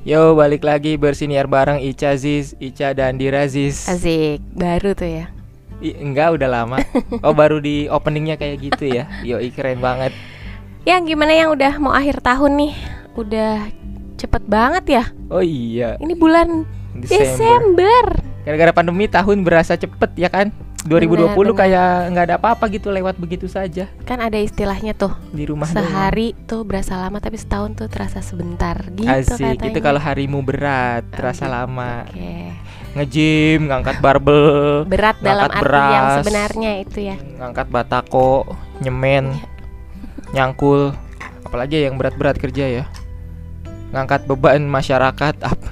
Yo, balik lagi bersiniar bareng Ica Ziz, Ica dan Dirazis. Asik, baru tuh ya. I, enggak, udah lama. Oh, baru di openingnya kayak gitu ya. Yo, keren banget. Yang gimana yang udah mau akhir tahun nih? Udah cepet banget ya. Oh iya, Ini bulan Desember. Desember. Gara-gara pandemi tahun berasa cepet ya kan? 2020 Benar, kayak nggak ada apa-apa gitu lewat begitu saja Kan ada istilahnya tuh. di rumah doang. Sehari tuh berasa lama tapi setahun tuh terasa sebentar gitu Asik, katanya. itu kalau harimu berat, terasa gitu. lama. Oke. Nge-gym, ngangkat barbel, Berat dalam arti yang beras. sebenarnya itu ya. ngangkat batako, nyemen, nyangkul, apalagi yang berat-berat kerja ya. Ngangkat beban masyarakat apa?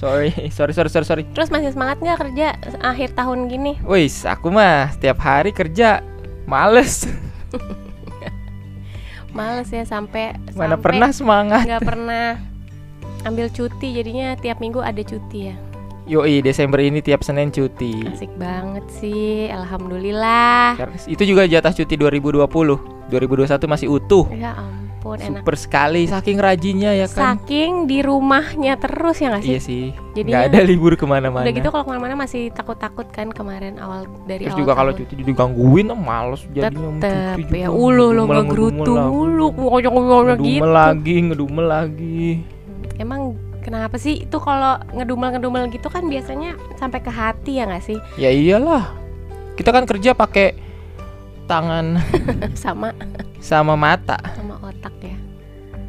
Sorry, sorry, sorry, sorry, sorry. Terus masih semangat nggak kerja akhir tahun gini? Wis, aku mah setiap hari kerja males. Males ya sampai Mana sampai pernah semangat. nggak pernah ambil cuti jadinya tiap minggu ada cuti ya. Yoi, Desember ini tiap Senin cuti. Asik banget sih, alhamdulillah. Itu juga jatah cuti 2020. 2021 masih utuh. Ya ampun, enak. Super sekali saking rajinnya ya kan. Saking di rumahnya terus ya nggak sih? Iya sih. Jadinya- Nggak ada libur ke mana-mana. Udah gitu kalau ke mana-mana masih takut-takut kan kemarin awal dari Terus awal juga kalau cuti digangguin ah, males jadinya tetep cuti ya ulu lo ngegerutu mulu Ngedumel gitu lagi, ngedumel lagi. emang kenapa sih itu kalau ngedumel ngedumel gitu kan biasanya sampai ke hati ya nggak sih Ya iyalah. Kita kan kerja pakai tangan sama sama mata sama otak ya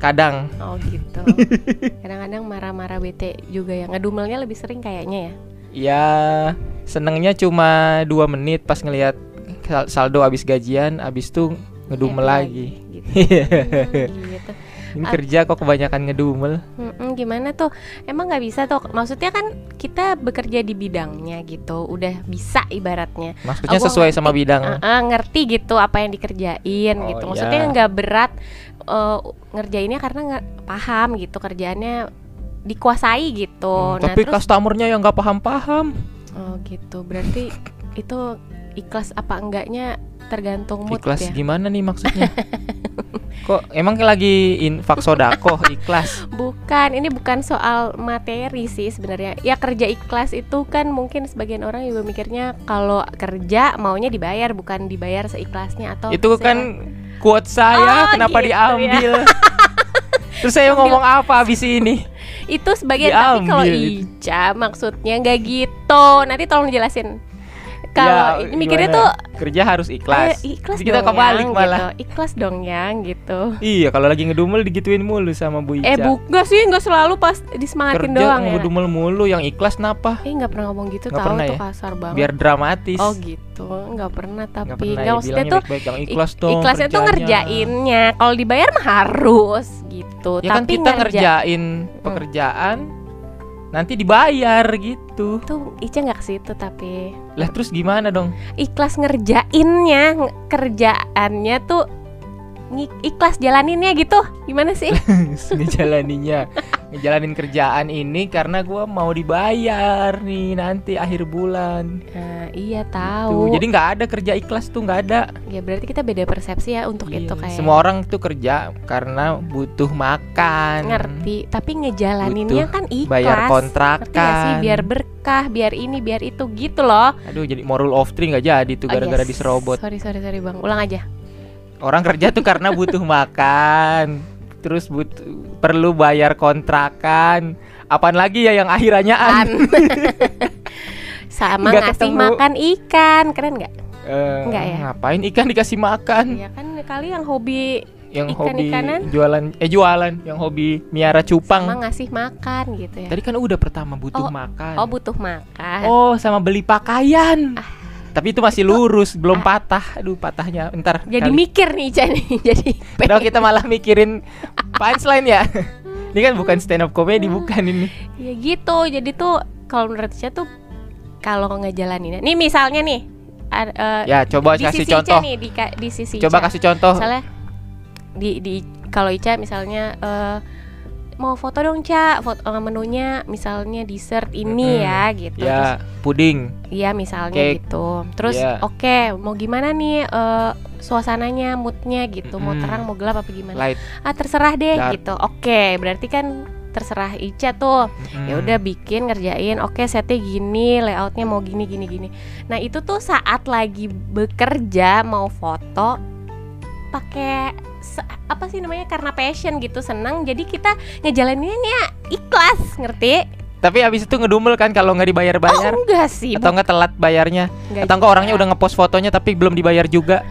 kadang. oh gitu kadang-kadang marah-marah bete juga ya ngedumelnya lebih sering kayaknya ya Ya senengnya cuma dua menit pas ngelihat sal- saldo habis gajian, habis tuh ngedumel Happy lagi. gitu. Iya. Hmm, gitu. Ini kerja kok kebanyakan ngedumel. Mm-mm, gimana tuh? Emang nggak bisa tuh? Maksudnya kan kita bekerja di bidangnya gitu, udah bisa ibaratnya. Maksudnya Oh, sesuai sama bidang. Uh-uh, ngerti gitu apa yang dikerjain Oh, gitu. Maksudnya iya. nggak berat uh, ngerjainnya karena nggak paham gitu kerjaannya dikuasai gitu. Hmm, nah tapi terus customernya yang nggak paham-paham. oh gitu. Berarti itu ikhlas apa enggaknya tergantung mood Ikhlas ya. gimana nih maksudnya? Kok emang lagi infak sodako ikhlas? Bukan, ini bukan soal materi sih sebenarnya. Ya kerja ikhlas itu kan mungkin sebagian orang juga mikirnya kalau kerja maunya dibayar bukan dibayar seikhlasnya atau Itu kan quote saya, Oh, kenapa gitu diambil? Terus saya Ambil. ngomong apa abis ini? itu sebagian tapi kalau Diambil. Ica maksudnya nggak gitu. Nanti tolong dijelasin. Kalau Ya, mikirnya tuh kerja harus ikhlas. eh, ikhlas Jadi kita kebalik yang, malah. gitu. Ikhlas dong yang gitu. Iya, kalau lagi ngedumel digituin mulu sama Bu Ica. Eh bukan sih nggak selalu pas disemangatin kerja doang ya. ngedumel mulu, yang ikhlas napa? Eh nggak pernah ngomong gitu Nggak tahu pernah tuh ya? kasar banget. Biar dramatis. Oh gitu, nggak pernah tapi pernah nggak ya, maksudnya tuh baik-baik, yang ik- ikhlas dong. ikhlasnya tuh ngerjainnya. Kalau dibayar mah harus gitu. Ya kan tapi kita ngerja- ngerjain pekerjaan nanti dibayar gitu. tuh Ica nggak ke situ tapi Lah terus gimana dong? ikhlas ngerjainnya, nge- kerjaannya tuh ikhlas jalaninnya gitu. Gimana sih? Ngejalaninya Ngejalanin kerjaan ini karena gua mau dibayar nih nanti akhir bulan Nah, iya tahu. Jadi nggak ada kerja ikhlas tuh nggak ada ya berarti kita beda persepsi ya untuk Iya, itu kayak Semua orang tuh kerja karena butuh makan ngerti, tapi ngejalaninnya Butuh kan ikhlas. Bayar kontrakan sih? Biar berkah, biar ini, biar itu gitu loh. Aduh jadi moral of three nggak jadi tuh Oh, gara-gara yes. diserobot Sorry, sorry, sorry bang. Ulang aja. Orang kerja tuh karena butuh makan, terus butuh perlu bayar kontrakan. Apaan lagi ya yang akhirannya an? Sama Nggak ngasih ketemu. makan ikan, keren nggak? Eh, Nggak ya? Ngapain ikan dikasih makan? Ya kan kali yang hobi Yang hobi Ikan-ikanan? jualan eh jualan, yang hobi miara sama cupang. ngasih makan gitu ya. Tadi kan udah pertama butuh Oh, makan. Oh butuh makan. Oh, sama beli pakaian. Ah. Tapi itu masih lurus, belum patah. Aduh, patahnya. Ntar. Jadi kali. mikir nih Ica nih. Jadi Padahal kita malah mikirin punchline ya. ini kan bukan stand up comedy, bukan ini. ya gitu. Jadi tuh kalau menurut Ica tuh kalau ngejalaninnya. Nih misalnya nih. eh, Ya, coba di kasih sisi Ica contoh. nih di, di sisi Coba Ica. kasih contoh. misalnya di di kalau Ica misalnya eh, mau foto dong Ca foto eh, menunya misalnya dessert ini Mm-mm. ya gitu Ya, puding. Terus, iya misalnya Cake. gitu terus Iya. oke mau gimana nih eh, suasananya moodnya gitu mau Mm-mm. terang mau gelap apa gimana Light. ah terserah deh Dark. gitu oke berarti kan terserah Ica tuh ya udah bikin ngerjain oke setnya gini layoutnya mau gini gini gini nah itu tuh saat lagi bekerja mau foto pakai apa sih namanya karena passion gitu senang jadi kita ngejalaninnya ikhlas ngerti Tapi abis itu ngedumel kan kalau nggak dibayar-bayar oh enggak sih atau nggak telat bayarnya enggak atau enggak orangnya udah ngepost fotonya tapi belum dibayar juga.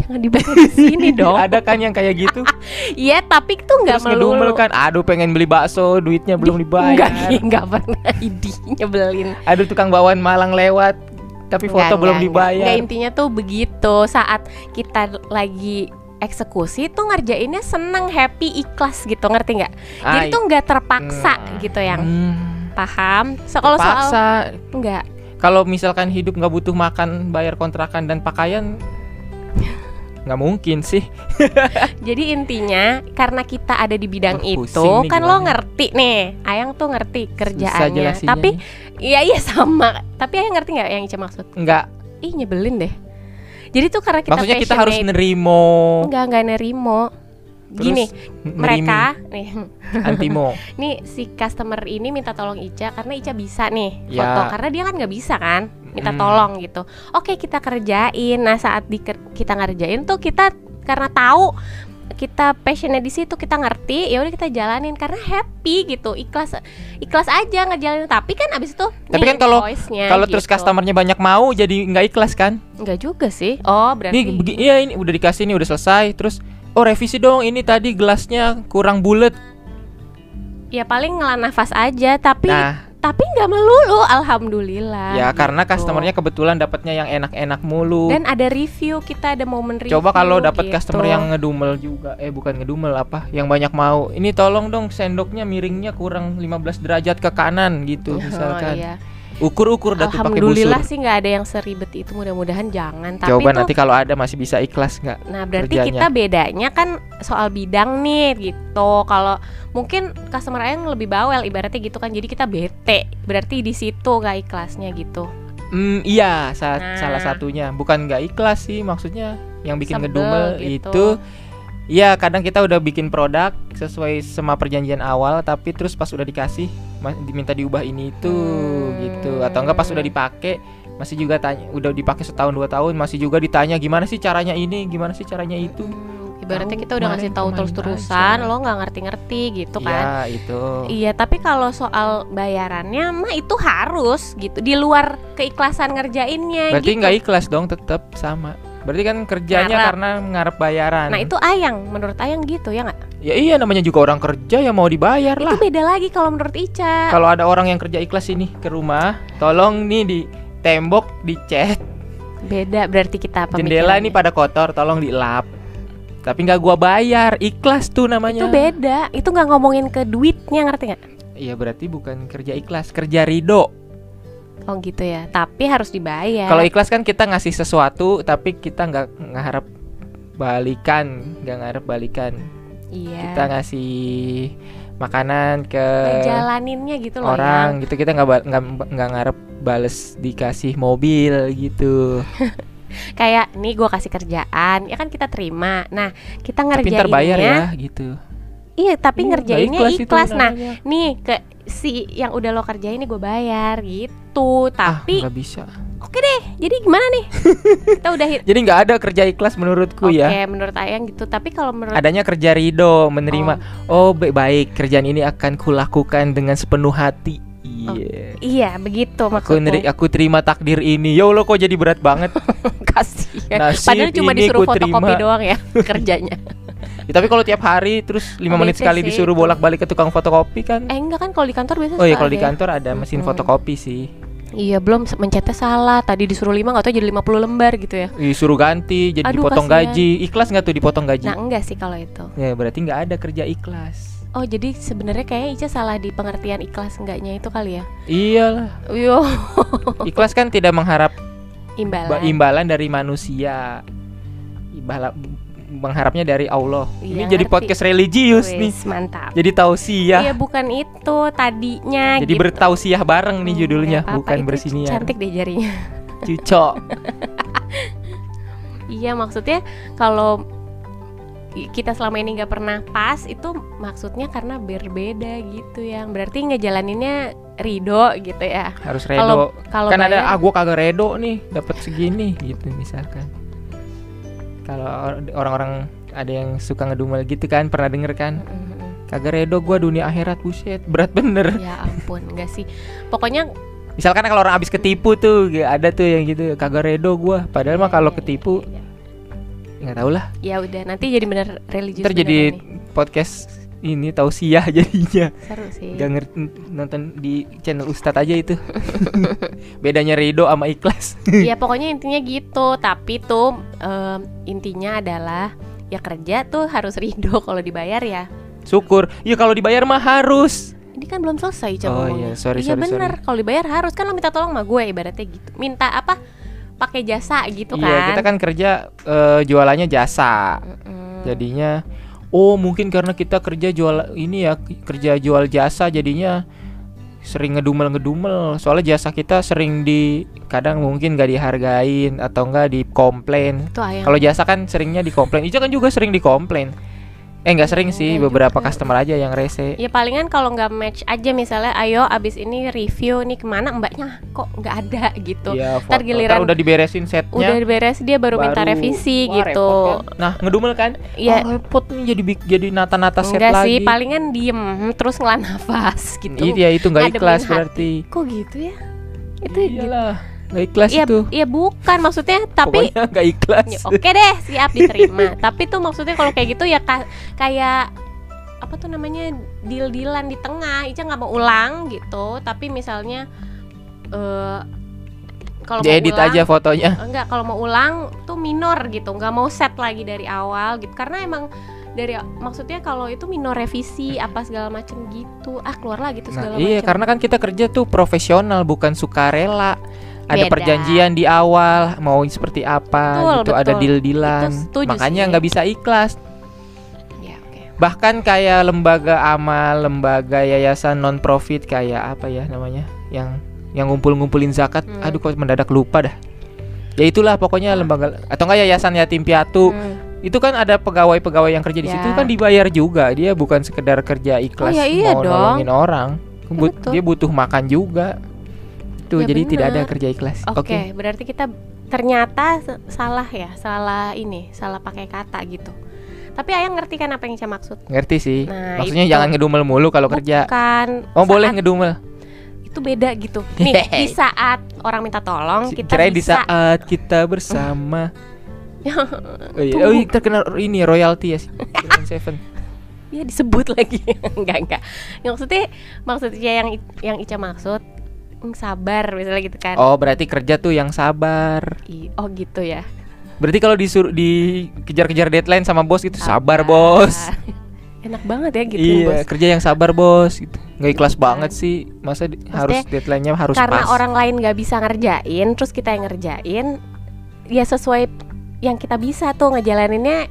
jangan dibayar di sini dong Ada kan yang kayak gitu. iya tapi itu nggak Terus ngedumel melulu kan, aduh pengen beli bakso, duitnya belum enggak dibayar. enggak pernah idi nyebelin Aduh tukang bawaan Malang lewat, tapi foto Nggak, belum nggak, dibayar. nggak. Nggak, intinya tuh begitu saat kita lagi eksekusi tuh ngerjainnya seneng happy ikhlas gitu ngerti nggak jadi tuh nggak terpaksa Hmm. gitu yang hmm, paham so kalau soal nggak Kalau misalkan hidup nggak butuh makan, bayar kontrakan dan pakaian, nggak mungkin sih. jadi intinya karena kita ada di bidang Wah, itu kan lo gimana. ngerti nih ayang tuh ngerti kerjaannya tapi nih. iya iya sama tapi ayang ngerti nggak yang Ica maksud nggak. ih nyebelin deh jadi tuh karena kita Maksudnya kita harus nerimo. nggak nggak nerimo Terus gini mereka nih antimo. nih si customer ini minta tolong Ica karena Ica bisa nih Ya. foto karena dia kan nggak bisa kan minta Mm. tolong gitu oke kita kerjain nah saat di kita ngerjain tuh kita karena tahu kita passionnya di situ kita ngerti ya udah kita jalanin karena happy gitu ikhlas ikhlas aja ngejalanin tapi kan abis itu Tapi kan kalau- Kalau terus gitu. customernya banyak mau jadi nggak ikhlas kan? nggak juga sih oh berarti Nih, begi- iya ini udah dikasih nih udah selesai. Terus oh revisi dong ini tadi gelasnya kurang bulat. ya paling ngelah nafas aja tapi Nah, tapi nggak melulu alhamdulillah ya karena gitu. customernya kebetulan dapatnya yang enak-enak mulu. dan ada review kita ada momen review Coba kalau dapat gitu. customer yang ngedumel juga, eh bukan ngedumel apa, yang banyak mau. Ini tolong dong sendoknya miringnya kurang 15 derajat ke kanan gitu Oh, misalkan. iya. Ukur-ukur dah tuh pakai busur. Alhamdulillah sih nggak ada yang seribet itu mudah-mudahan jangan tapi Coba tuh nanti kalau ada masih bisa ikhlas nggak? nah berarti kerjanya. kita bedanya kan soal bidang nih gitu kalau mungkin customer yang lebih bawel ibaratnya gitu kan jadi kita bete berarti di situ nggak ikhlasnya gitu Hmm, iya, sa- Nah. salah satunya. Bukan nggak ikhlas sih, maksudnya yang bikin Sebel ngedumel gitu. itu Iya, kadang kita udah bikin produk sesuai sama perjanjian awal, tapi terus pas udah dikasih diminta diubah ini itu Hmm. gitu, atau enggak pas udah dipakai masih juga tanya, udah dipakai setahun dua tahun masih juga ditanya gimana sih caranya ini, gimana sih caranya itu. Ibaratnya kita udah ngasih tahu terus-terusan lo nggak ngerti-ngerti gitu kan Iya, itu. Iya, tapi kalau soal bayarannya mah itu harus gitu di luar keikhlasan ngerjainnya Berarti gitu. nggak ikhlas dong, tetap sama. Berarti kan kerjanya Ngarep. karena ngarep bayaran. Nah itu Ayang, menurut Ayang gitu ya nggak? Ya iya namanya juga orang kerja ya mau dibayar lah. Itu beda lagi kalau menurut Ica. Kalau ada orang yang kerja ikhlas ini ke rumah, tolong nih di tembok dicat, Beda berarti kita jendela ini pada kotor, tolong dilap. Tapi nggak gua bayar, ikhlas tuh namanya. Itu beda, itu nggak ngomongin ke duitnya ngerti nggak? Iya berarti bukan kerja ikhlas, kerja ridho. Oh gitu ya, tapi harus dibayar. Kalau ikhlas kan kita ngasih sesuatu, tapi kita nggak ngarep balikan, nggak ngarep balikan. iya. Kita ngasih makanan ke ngejalaninnya gitu loh orang gitu kita nggak nggak ngarep bales dikasih mobil gitu. Kayak nih gue kasih kerjaan, ya kan kita terima. Nah kita tapi ngerjainnya. ntar bayar ya gitu Iya, tapi Iya, ngerjainnya ikhlas. ikhlas Nah, nih ke si yang udah lo kerjain nih gue bayar gitu. Tapi ah bisa oke deh. Jadi gimana nih? kita udah hit. jadi nggak ada kerja ikhlas menurutku Oke, ya menurut Ayang gitu. Tapi kalau menurut adanya kerja ridho menerima oh, ba- baik kerjaan ini akan kulakukan dengan sepenuh hati iya Iya, begitu aku neri- maksudnya. aku terima takdir ini ya Allah kok jadi berat banget Kasihan. Padahal cuma ini disuruh fotokopi terima. doang ya kerjanya. Ya, tapi kalau tiap hari terus lima Oh, menit sekali sih disuruh bolak-balik ke tukang fotokopi kan Eh enggak kan kalau di kantor biasa oh iya kalau di kantor ada mesin Mm-mm. fotokopi sih Iya, belum mencetnya salah. Tadi disuruh 5 enggak tahu jadi 50 lembar gitu ya. disuruh ganti jadi Aduh, dipotong kasihan. gaji ikhlas nggak tuh dipotong gaji Nah, enggak sih kalau itu. ya berarti nggak ada kerja ikhlas Oh, jadi sebenarnya kayaknya Ica salah di pengertian ikhlas enggaknya itu kali ya. iyalah Yo, ikhlas kan tidak mengharap imbalan. ba- imbalan dari manusia Imbala- mengharapnya dari Allah. Ini Iya, jadi ngerti. podcast religius nih. mantap. jadi tausiah. Iya, bukan itu tadinya jadi gitu. bertausiah bareng nih Hmm, judulnya. apa-apa, bukan itu bersiniar Cantik deh jarinya. cucok Iya, maksudnya kalau kita selama ini nggak pernah pas itu maksudnya karena berbeda gitu yang berarti ngejalaninnya ridho gitu ya. Harus redo. kalau kan ada ah gua kagak redo nih dapat segini gitu misalkan kalau or- orang-orang ada yang suka ngedumel gitu kan pernah denger kan Mm-mm. kagak redo gua dunia akhirat buset berat bener ya ampun enggak sih pokoknya misalkan kalau orang habis ketipu tuh ya ada tuh yang gitu kagak redo gua padahal mah kalau ya, ketipu ya, nggak tahu lah ya. Ya udah nanti jadi bener religius ntar jadi beneran nih. podcast ini tausiah jadinya. Seru sih. Gak ngerti nonton di channel Ustadz aja itu. Bedanya Rido sama ikhlas. Ya pokoknya intinya gitu. Tapi tuh em, intinya adalah ya kerja tuh harus ridho kalau dibayar ya. Syukur. Iya kalau dibayar mah harus. Ini kan belum selesai coba Oh, ngomongnya. iya, sorry, iya sorry, bener. kalau dibayar harus. Kan lo minta tolong sama gue ibaratnya gitu. Minta apa? Pakai jasa gitu kan iya kita kan kerja eh, jualannya jasa. Mm-mm. jadinya oh mungkin karena kita kerja jual ini ya kerja jual jasa jadinya sering ngedumel ngedumel soalnya jasa kita sering di kadang mungkin gak dihargain atau enggak dikomplain kalau jasa kan seringnya dikomplain Ica kan juga sering dikomplain eh nggak sering sih Enggak beberapa juga. customer aja yang rese Ya palingan kalau nggak match aja misalnya ayo abis ini review nih ke mana mbaknya kok nggak ada gitu Iya, Ntar giliran- Ntar udah diberesin setnya Udah beres dia baru, minta baru- revisi Wah, gitu repot kan. Nah, ngedumel kan? Ya Oh, repot nih jadi jadi nata-nata set enggak lagi. sih palingan diem terus ngelah nafas gitu Iya, itu nggak ikhlas hati. berarti. Kok gitu ya? Itu gitu. Nggak ikhlas Iya, itu. iya bukan maksudnya tapi Pokoknya nggak ikhlas. Ya, Oke deh, siap diterima. Tapi tuh maksudnya kalau kayak gitu ya ka- kayak apa tuh namanya deal-dealan di tengah. Ica nggak mau ulang gitu. Tapi misalnya eh kalau mau Diedit ulang, aja fotonya. enggak kalau mau ulang tuh minor gitu, nggak mau set lagi dari awal gitu. Karena emang dari maksudnya kalau itu minor revisi apa segala macem gitu. Ah keluar lagi tuh Nah, segala iya, macem. karena kan kita kerja tuh profesional bukan sukarela. Ada Beda. perjanjian di awal mau seperti apa Betul, gitu, ada betul. deal-dealan. Itu setuju Makanya nggak bisa ikhlas. Ya, oke. bahkan kayak lembaga amal, lembaga yayasan non profit kayak apa ya namanya, yang yang ngumpul-ngumpulin zakat. Hmm. Aduh kok mendadak lupa dah. Ya itulah pokoknya lembaga atau enggak yayasan yatim piatu. Hmm. Itu kan ada pegawai-pegawai yang kerja di Ya. situ kan dibayar juga. Dia bukan sekedar kerja ikhlas Oh, ya iya mau dong. nolongin orang. But- betul. dia butuh makan juga. Tuh, Ya jadi tidak ada bener. kerja ikhlas. Oke, Oke. berarti kita ternyata salah ya, salah ini, salah pakai kata gitu. Tapi ayah ngerti kan apa yang saya maksud? Ngerti sih. Nah, Maksudnya itu. jangan ngedumel mulu kalau kerja. Bukan. Oh, boleh saat- ngedumel. Itu beda gitu. Nih, di saat orang minta tolong kita Kirain di saat kita bersama. Oh iya, oh, iya, terkena ini royalti ya sih. Seven. ya disebut lagi. enggak, enggak. Yang maksudnya maksudnya yang yang Ica maksud sabar misalnya gitu kan. Oh, berarti kerja tuh yang sabar. I- oh gitu ya. Berarti kalau disuruh dikejar-kejar deadline sama bos itu sabar, bos. Enak banget ya gitu iya, bos. kerja yang sabar, bos gitu. Nggak ikhlas Bukan. banget sih. Masa di- harus deadline-nya harus karena pas. orang lain nggak bisa ngerjain terus kita yang ngerjain ya sesuai yang kita bisa tuh ngejalaninnya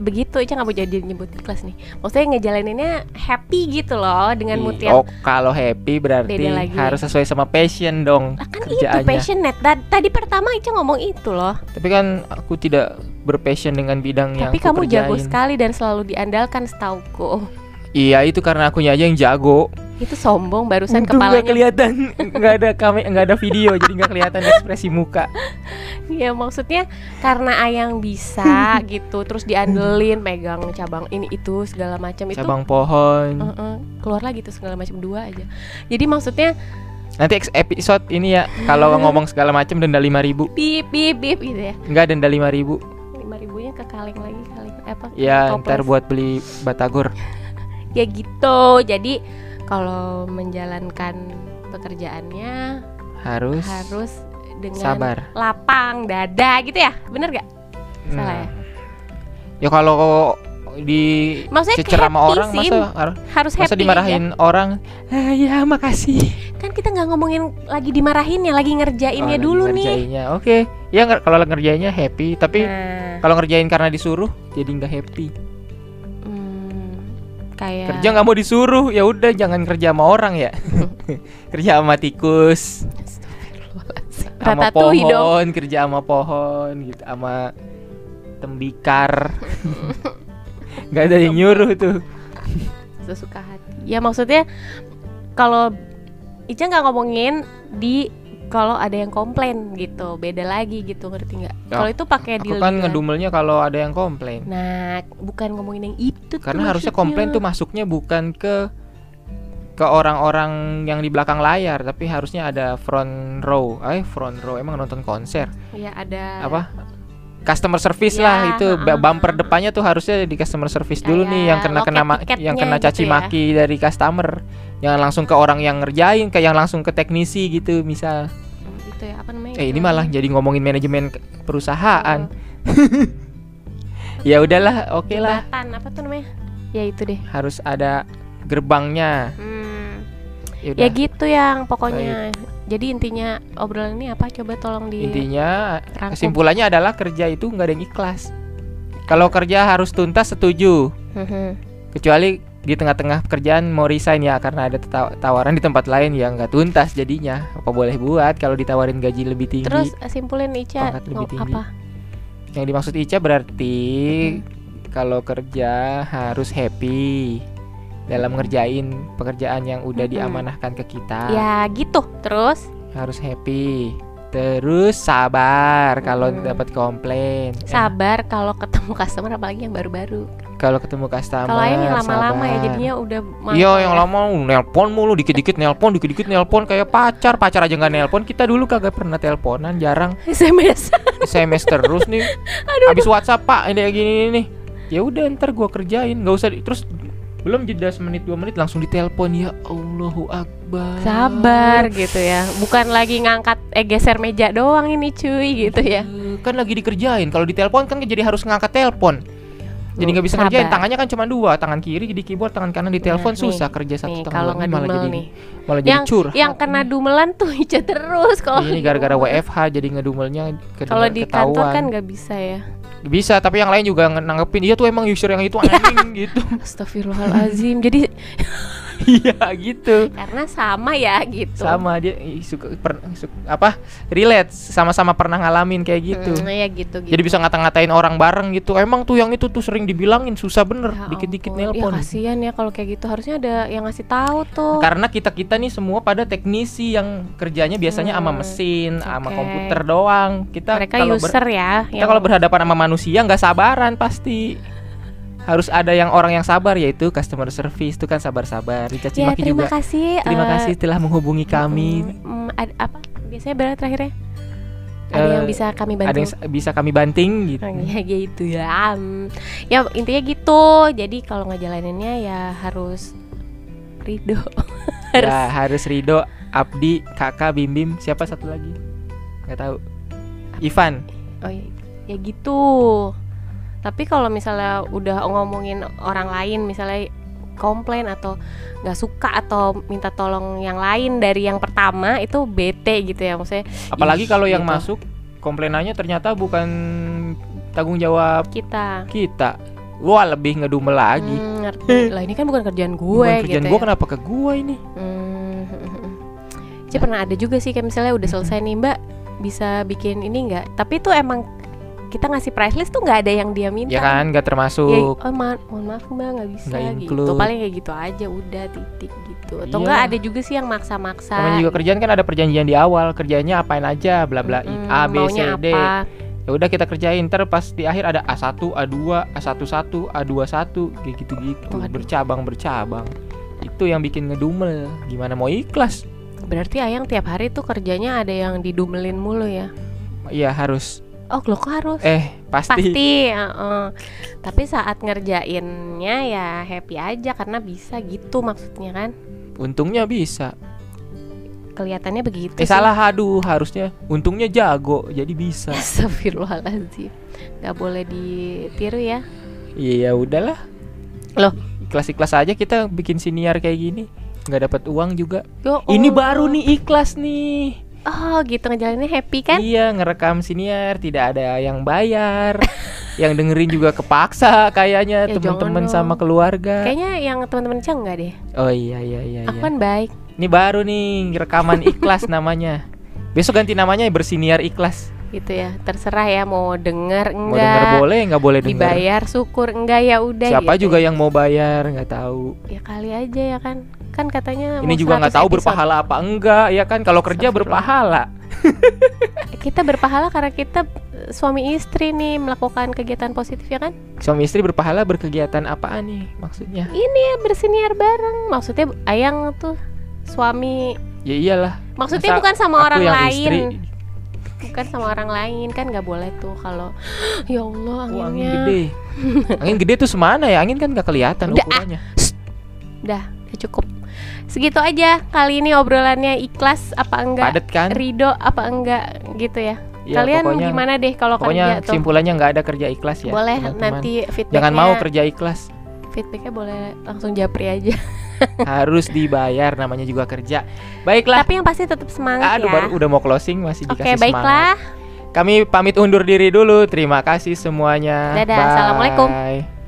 begitu. Aja nggak mau jadi nyebut ikhlas nih. Maksudnya ngejalaninnya happy gitu loh dengan Ih, mood yang Oh, kalau happy berarti harus sesuai sama passion dong Lah kan itu kerjaannya. passionate. Ta- tadi pertama Ica ngomong itu loh. Tapi kan aku tidak berpassion dengan bidang yang tapi kamu jago kerjain. sekali dan selalu diandalkan setauku Iya, itu karena akunya aja yang jago. itu sombong barusan Untung kepalanya kelihatan, nggak ada kame, nggak ada video, jadi nggak kelihatan ekspresi muka. ya maksudnya karena ayang bisa gitu terus diandelin pegang cabang ini itu segala macam itu Cabang pohon. Heeh, keluar lagi tuh segala macam dua aja. Jadi maksudnya Nanti episode ini ya, kalau ngomong segala macam denda 5000 bip bip bip gitu ya. Enggak denda 5000 Lima ribunya ke kaleng lagi kaleng apa? Ya, ntar buat beli batagor. Ya gitu. Jadi kalau menjalankan pekerjaannya Harus, harus dengan sabar. lapang dada gitu ya. Bener gak? Salah ya? Nah. Ya kalau di Maksudnya cecer sama orang sih. masa har- Harus masa happy dimarahin orang ah, ya makasih. Kan kita nggak ngomongin lagi dimarahinnya, lagi ngerjainnya Oh, lagi dulu nih. ngerjainnya. oke ya nger- kalau ngerjainnya happy tapi Nah, kalau ngerjain karena disuruh jadi nggak happy hmm, kayak kerja nggak mau disuruh ya udah jangan kerja sama orang ya. Kerja sama tikus. Sama pohon kerja sama pohon gitu sama tembikar. Nggak ada yang nyuruh tuh. Sesuka hati. Ya maksudnya kalau Ica nggak ngomongin di kalau ada yang komplain gitu beda lagi gitu ngerti nggak? Ya, kalau itu pakai aku deal kan juga. ngedumelnya kalau ada yang komplain. Nah bukan ngomongin yang itu tuh karena harusnya komplain tuh masuknya bukan ke ke orang-orang yang di belakang layar tapi harusnya ada front row. Eh front row emang nonton konser? Ya ada. Apa? Customer service Ya, lah itu ha-ha. bumper depannya tuh harusnya di customer service dulu nih yang kena kena yang kena gitu caci ya. maki dari customer jangan langsung ke orang yang ngerjain kayak yang langsung ke teknisi gitu misal. Hmm, itu ya apa namanya eh ini malah jadi ngomongin manajemen perusahaan. Ya udahlah oke lah. Jembatan apa tuh namanya? Ya itu deh. Harus ada gerbangnya. Hmm. ya ya gitu yang pokoknya. Jadi intinya obrolan ini apa? Coba tolong di intinya rangkum. kesimpulannya adalah kerja itu nggak ada yang ikhlas. Kalau kerja harus tuntas setuju. Mhm. kecuali di tengah-tengah pekerjaan mau resign ya karena ada taw- tawaran di tempat lain yang nggak tuntas jadinya. Apa boleh buat kalau ditawarin gaji lebih tinggi? Terus eh, simpulin Ica Pangkat lebih mau tinggi. apa? Yang dimaksud Ica berarti kalau kerja harus happy dalam ngerjain pekerjaan yang udah Mm-mm. diamanahkan ke kita. Ya gitu. Terus? Harus happy. Terus sabar kalau Mm-mm. dapat komplain. Sabar kalau ketemu customer apalagi yang baru-baru kalau ketemu customer kalau yang lama-lama ya jadinya udah Iya yang ya. lama nelpon mulu dikit-dikit nelpon dikit-dikit nelpon kayak pacar pacar aja nggak nelpon. Kita dulu kagak pernah teleponan jarang. SMS SMS terus nih. Habis WhatsApp pak ini kayak gini nih ya udah ntar gua kerjain nggak usah terus belum jeda semenit dua menit langsung ditelepon ya Allahu Akbar. Sabar gitu ya. Bukan lagi ngangkat eh geser meja doang ini cuy gitu ya. Eh, kan lagi dikerjain. Kalau ditelepon kan jadi harus ngangkat telepon jadi nggak bisa Sabar. ngerjain tangannya kan cuma dua tangan kiri di keyboard tangan kanan di telepon Nah, nih, susah kerja satu nih tangan kalau malah jadi nih. malah jadi yang curhat. yang kena dumelan tuh Ica terus kalau ini gara-gara WFH jadi ngedumelnya kalau di kantor kan nggak bisa ya. Bisa tapi yang lain juga nanggepin iya tuh emang user yang itu anjing gitu. Astagfirullahalazim jadi iya gitu. Karena sama ya gitu. Sama dia suka per- su- apa relate sama-sama pernah ngalamin kayak gitu. Hmm, ya gitu gitu. Jadi bisa ngata-ngatain orang bareng gitu. Emang tuh yang itu tuh sering dibilangin susah bener. Ya dikit-dikit ampun. nelpon. ya kasihan ya kalau kayak gitu. Harusnya ada yang ngasih tahu tuh. Karena kita kita nih semua pada teknisi yang kerjanya biasanya sama Hmm, mesin sama oke. komputer doang. Kita mereka user ya kita kalau berhadapan sama manusia nggak sabaran pasti harus ada yang orang yang sabar yaitu customer service. Itu kan sabar-sabar dicaci ya maki terima juga. kasih terima eh, kasih telah menghubungi kami. mm, mm, ada apa biasanya berapa terakhirnya? Ada Eh, yang bisa kami ada bantu yang sa- bisa kami banting gitu. Oh, ya gitu ya. Hmm. ya intinya gitu. Jadi kalau ngejalaninnya ya harus ridho. Harus ya harus Rido Abdi kakak Bim Bim siapa satu lagi? Nggak tahu. Ivan. Oh ya, ya gitu tapi kalau misalnya udah ngomongin orang lain misalnya komplain atau nggak suka atau minta tolong yang lain dari yang pertama itu bete gitu ya maksudnya apalagi kalau yang gitu. masuk komplainannya ternyata bukan tanggung jawab kita kita wah lebih ngedumel lagi Hmm, ngerti lah ini kan bukan kerjaan gue Bukan kerjaan gitu gue ya. kenapa ke gue ini Hmm. Ci pernah ada juga sih kayak misalnya udah selesai nih Mbak bisa bikin ini nggak? Tapi tuh emang kita ngasih price list tuh nggak ada yang dia minta. ya kan nggak Ya, termasuk oh ma- mohon maaf mbak nggak bisa Nggak gitu. include. paling kayak gitu aja udah titik gitu. Atau Iya. enggak ada juga sih yang maksa-maksa. Namanya juga kerjaan kan ada perjanjian di awal kerjanya apain aja bla bla i Mm-mm, A B C D. Apa? Ya udah kita kerjain ntar pas di akhir ada A1 A2 A11 A21 kayak gitu-gitu. Bercabang bercabang itu yang bikin ngedumel. Gimana mau ikhlas? Berarti ayang tiap hari tuh kerjanya ada yang didumelin mulu ya? Iya harus oh lo kok harus? Eh pasti, pasti heeh. tapi saat ngerjainnya ya happy aja karena bisa gitu maksudnya kan? Untungnya bisa. Kelihatannya begitu eh sih. salah aduh harusnya. Untungnya jago jadi bisa. Astagfirullahaladzim. Gak boleh ditiru ya. Iya udahlah. Loh? ikhlas-ikhlas aja kita bikin siniar kayak gini. Nggak dapat uang juga. Yo, ini oh. baru nih ikhlas nih Oh gitu ngejalaninnya happy kan? Iya ngerekam siniar tidak ada yang bayar. Yang dengerin juga kepaksa kayaknya Ya, teman-teman sama keluarga. Kayaknya yang teman-teman Cang enggak deh? Oh iya iya iya, Aku iya. kan baik. Ini baru nih rekaman ikhlas namanya. Besok ganti namanya bersiniar ikhlas. Gitu ya terserah ya mau denger Mau denger enggak boleh nggak boleh denger. dibayar syukur enggak ya udah Siapa gitu. juga yang mau bayar nggak tahu. ya kali aja ya kan kan katanya Ini juga nggak 100 tahu episode. berpahala apa enggak ya kan? Kalau kerja berpahala. kita berpahala karena kita eh, suami istri nih melakukan kegiatan positif ya kan Suami istri berpahala berkegiatan apaan nih maksudnya? ini ya bersiniar bareng maksudnya ayang tuh suami Ya iyalah. maksudnya Masa bukan sama orang lain istri, bukan sama orang lain kan nggak boleh tuh kalau ya Allah Oh, angin anginnya gede. angin gede tuh semana ya? Angin kan nggak kelihatan Udah, ah. ukurannya. Dah, udah cukup. Segitu aja kali ini obrolannya ikhlas apa enggak? Padet kan? Ridho apa enggak gitu ya. Ya, Kalian pokoknya, gimana deh kalau Pokoknya kerja tuh? kesimpulannya nggak ada kerja ikhlas ya. boleh teman-teman. nanti feedbacknya Jangan mau kerja ikhlas. feedbacknya boleh langsung japri aja. Harus dibayar namanya juga kerja. Baiklah. Tapi yang pasti tetap semangat Aduh ya. baru udah mau closing masih Oke, dikasih baiklah. semangat. Kami pamit undur diri dulu. Terima kasih semuanya. Dadah, assalamualaikum.